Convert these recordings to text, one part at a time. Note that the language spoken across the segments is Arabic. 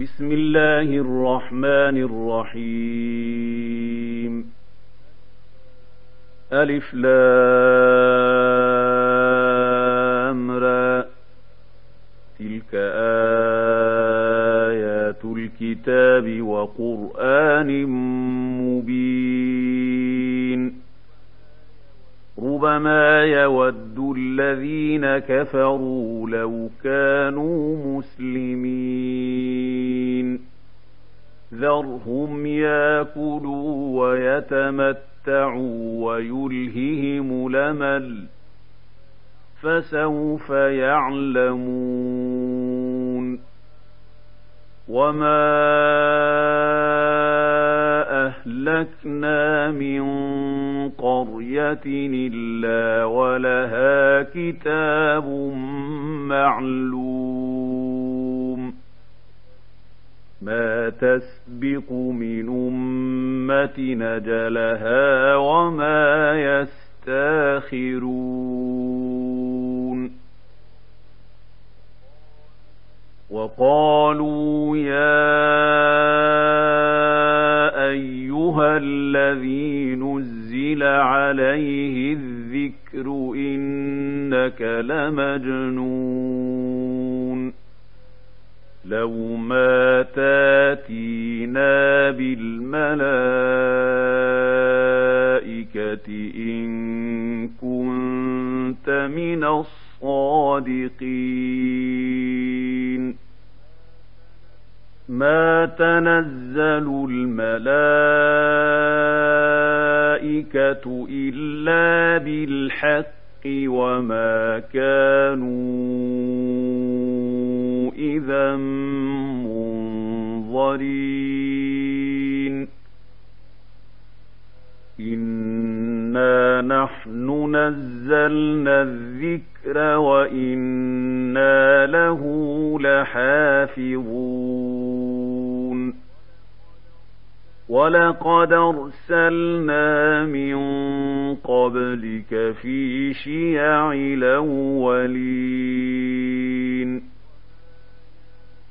بسم الله الرحمن الرحيم. ألف لامرى تلك آيات الكتاب وقرآن مبين. ربما يود الذين كفروا لو كانوا مسلمين. ذرهم ياكلوا ويتمتعوا ويلههم لمل فسوف يعلمون وما أهلكنا من قرية إلا ولها كتاب معلوم ما تسبق من أمة نجلها وما يستاخرون وقالوا يا أيها الذي نزل عليه الذكر إنك لمجنون لو ما تاتينا بالملائكة إن كنت من الصادقين ما تنزل الملائكة إلا بالحق وما كانوا إذا منظرين. إنا نحن نزلنا الذكر وإنا له لحافظون. ولقد أرسلنا من قبلك في شيع الأولين.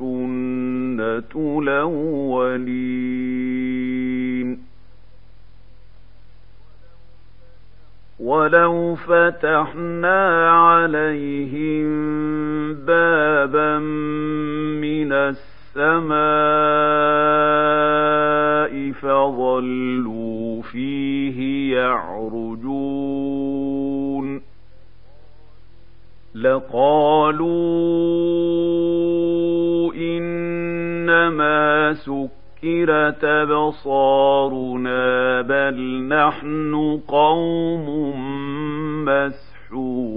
سنة الأولين ولو فتحنا عليهم بابا من السماء فظلوا فيه يعرجون لقالوا إنما سكرت أبصارنا بل نحن قوم مسحورون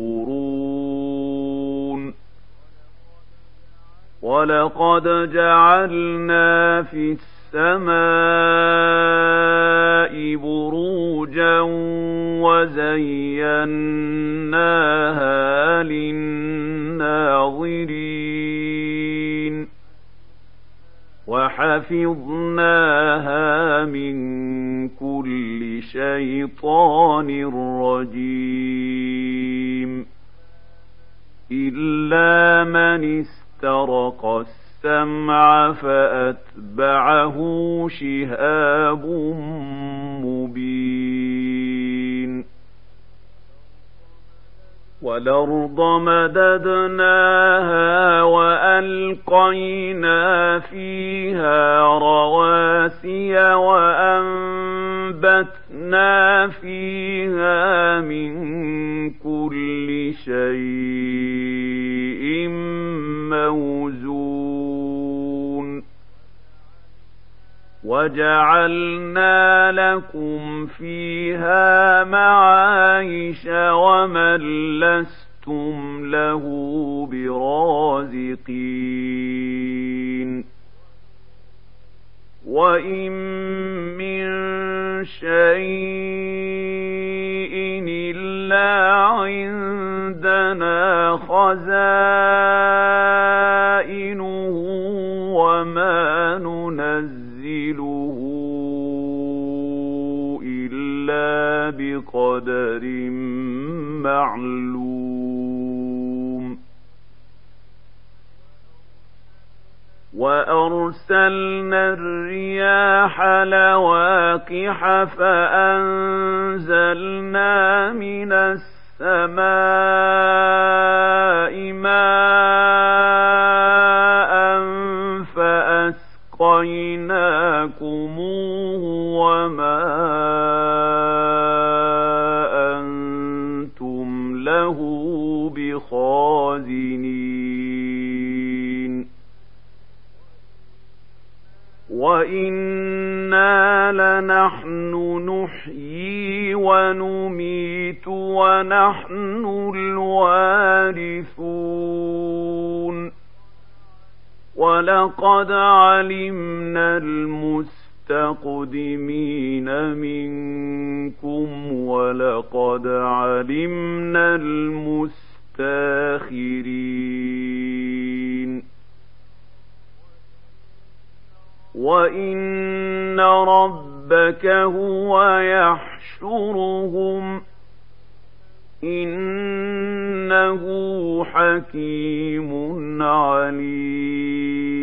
ولقد جعلنا في السماء بروجا وزيناها وحفظناها من كل شيطان رجيم رواسي وأنبتنا فيها من كل شيء موزون. وجعلنا لكم فيها معايش ومن لستم له برازقين. وإن بقدر معلوم. وأرسلنا الرياح لواقح فأنزلنا من السماء ماء فأسقيناكموه وما بخازنين وإنا لنحن نحيي ونميت ونحن الوارثون ولقد علمنا المستقدمين منكم ولقد علمنا المستاخرين وإن ربك هو يحشرهم. إنه حكيم عليم.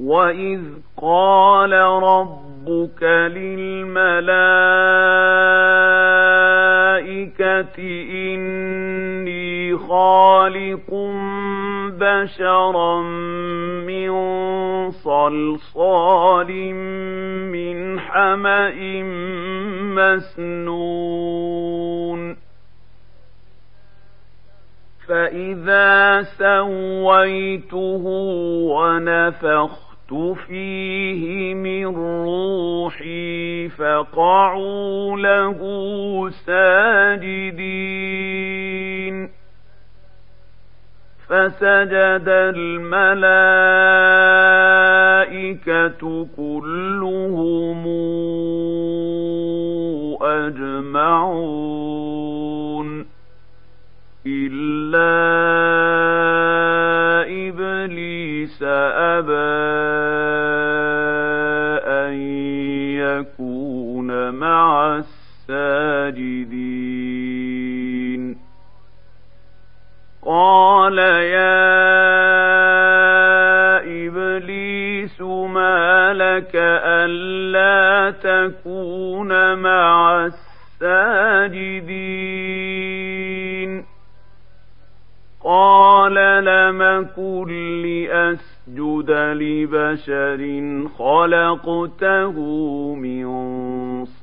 وإذ قال ربك للملائكة إني خالق بشرا من صلصال من حمأ مسنون فإذا سويته ونفخت فيه من روحي فقعوا له ساجدين. فسجد الملائكة كلهم أجمعون. إلا إبليس أبى الساجدين قال يا إبليس ما لك ألا تكون مع الساجدين؟ قال لم كن لأسجد لبشر خلقته من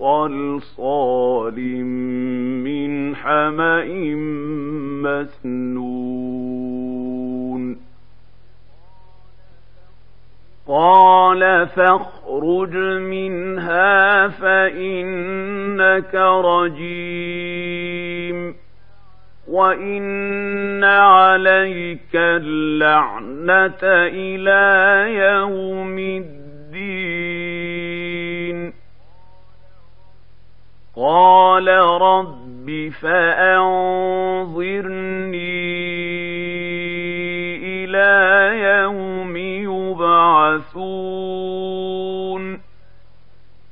صلصال من حمأ مسنون قال فاخرج منها فإنك رجيم وإن عليك اللعنة إلى يوم الدين قال رب فأنظرني إلى يوم يبعثون.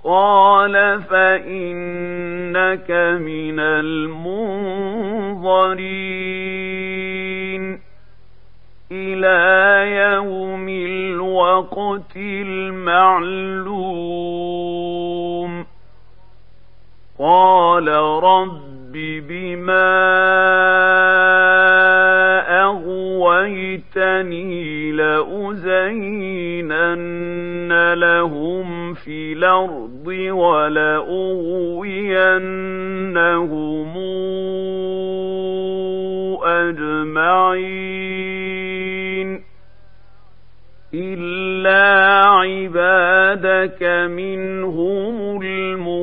قال فإنك من المنظرين. إلى يوم الوقت المعلوم. قال رب بما أغوى عصيتني لأزينن لهم في الأرض ولأغوينهم أجمعين إلا عبادك منهم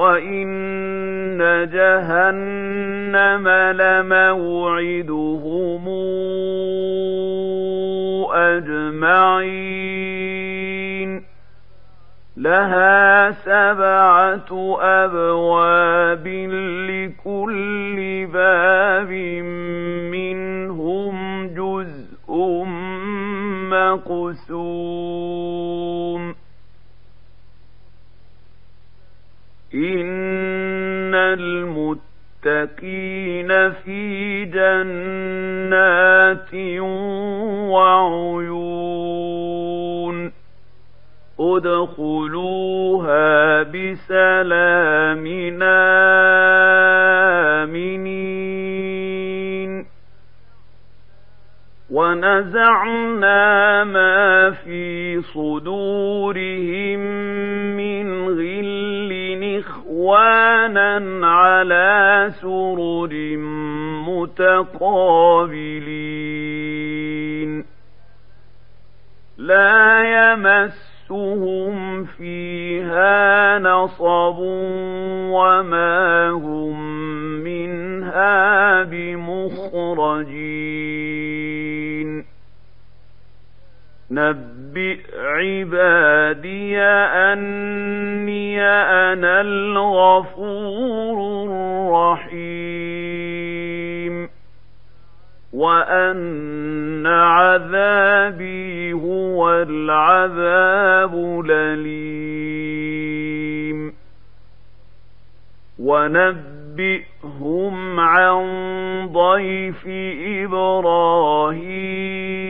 وإن جهنم لموعدهم أجمعين لها سبعة أبواب لكل باب منهم جزء مقسوم إن المتقين في جنات وعيون ادخلوها بسلام آمنين ونزعنا ما في صدورهم إخوانا على سرر متقابلين. لا يمس يمسهم فيها نصب وما هم منها بمخرجين. نبئ عبادي أني أنا الغفور الرحيم وأن عذابي هو العذاب الأليم ونبئهم عن ضيف إبراهيم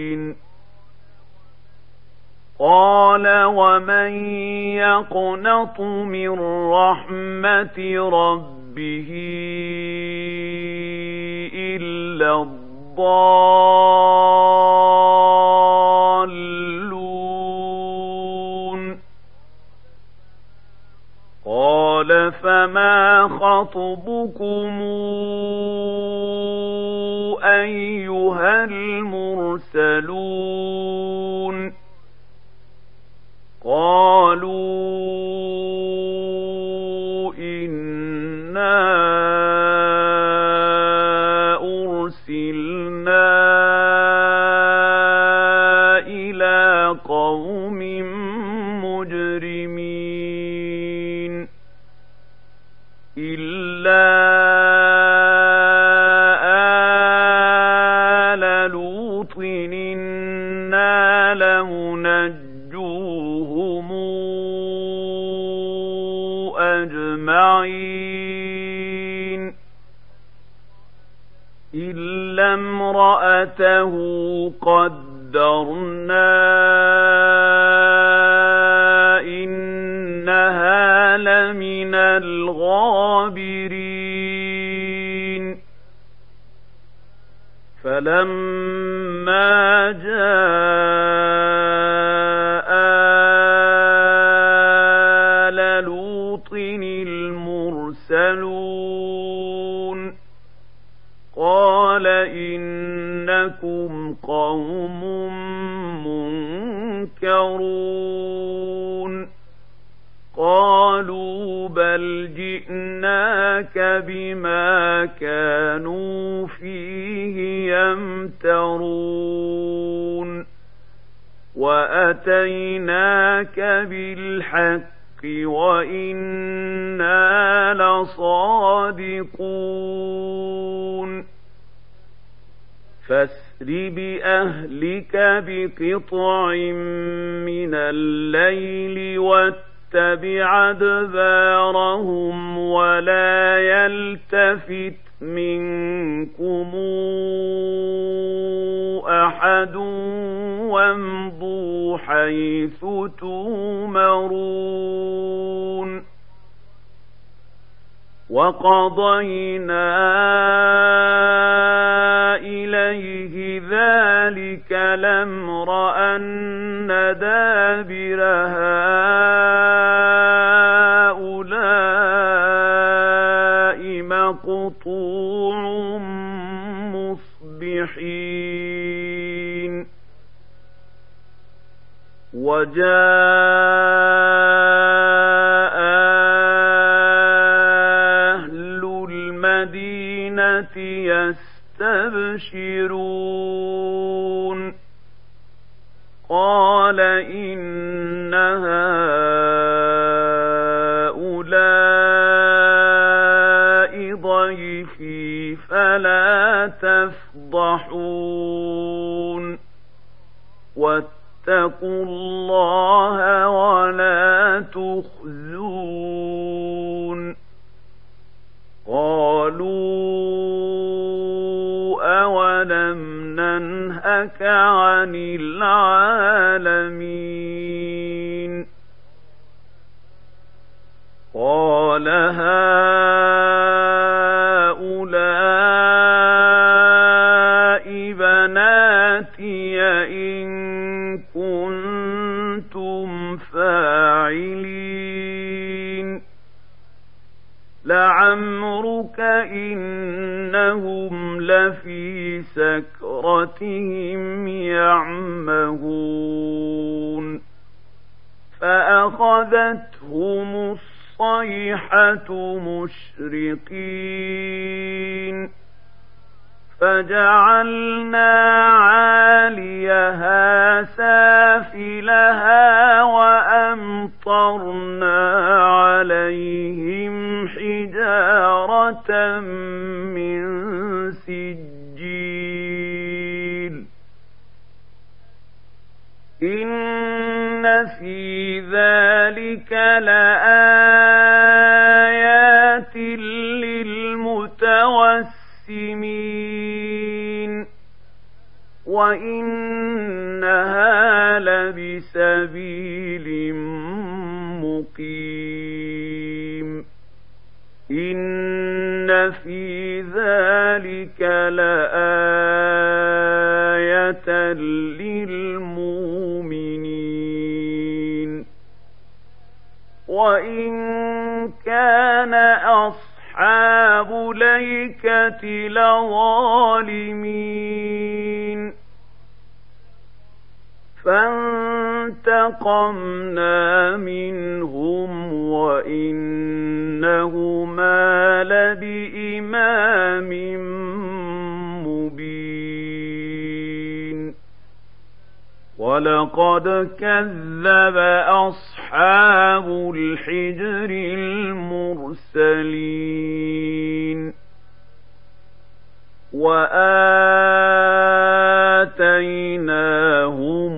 قال ومن يقنط من رحمة ربه إلا الضالون. قال فما خطبكم أيها المرسلون؟ سَمَّ واتيناك بالحق وأنا لصادقون فاسر باهلك بقطع من الليل واتق يتبع أدبارهم ولا يلتفت منكم أحد وامضوا حيث تومرون وقضينا إليه ذلك الأمر أن دابر هؤلاء وجاء فأخذتهم الصيحة مشرقين فجعلنا عاليها سافلها وأمطرنا عليهم حجارة من سجيل إن في ذلك لآيات للمتوسمين وإنها لبسبيل مقيم إن في لظالمين فانتقمنا منهم وإنهما لبإمام مبين ولقد كذب أصحاب الحجر المرسلين وآتيناهم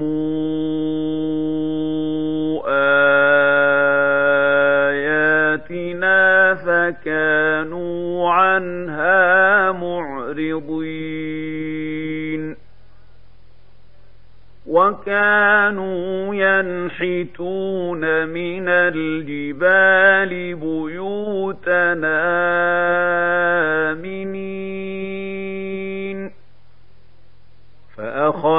آياتنا فكانوا عنها معرضين وكانوا ينحتون من الجبال بيوتنا آمنين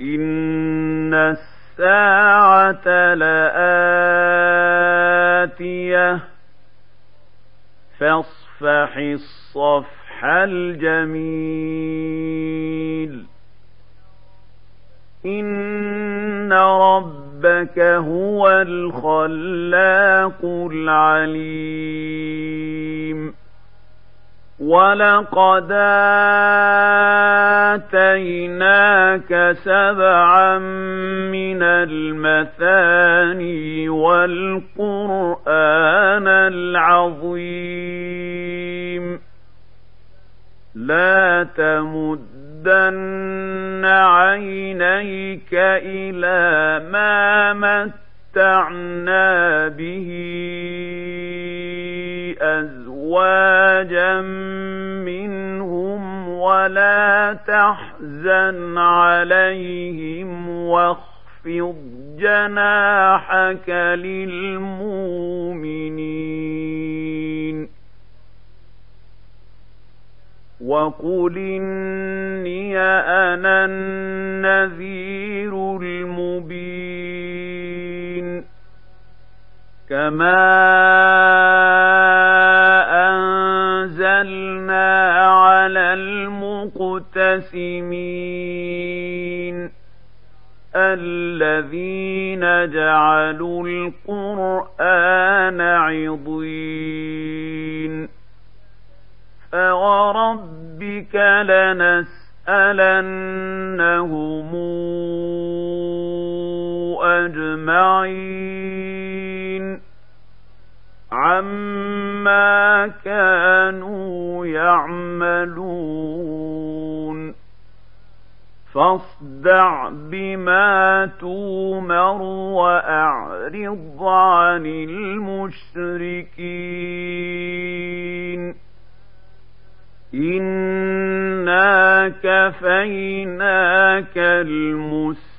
وإن الساعة لآتية فاصفح الصفح الجميل إن ربك هو الخلاق العليم ولقد آتيناك سبعا من المثاني والقرآن العظيم لا تمدن عينيك إلى ما متعنا به أزواجا منهم ولا تحزن عليهم واخفض جناحك للمؤمنين. وقل إني أنا النذير المبين. كما أنزلنا على المقتسمين الذين جعلوا القرآن عضين فوربك لنسألنهم أجمعين عما كانوا يعملون. فاصدع بما تومر وأعرض عن المشركين. إنا كفيناك المستهزئين.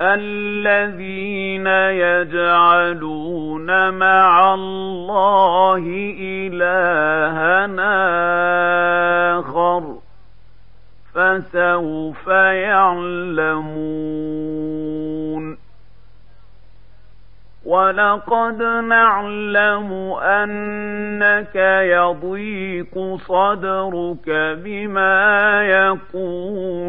الذين يجعلون مع الله إلهنا آخر فسوف يعلمون. ولقد نعلم أنك يضيق صدرك بما يقولون.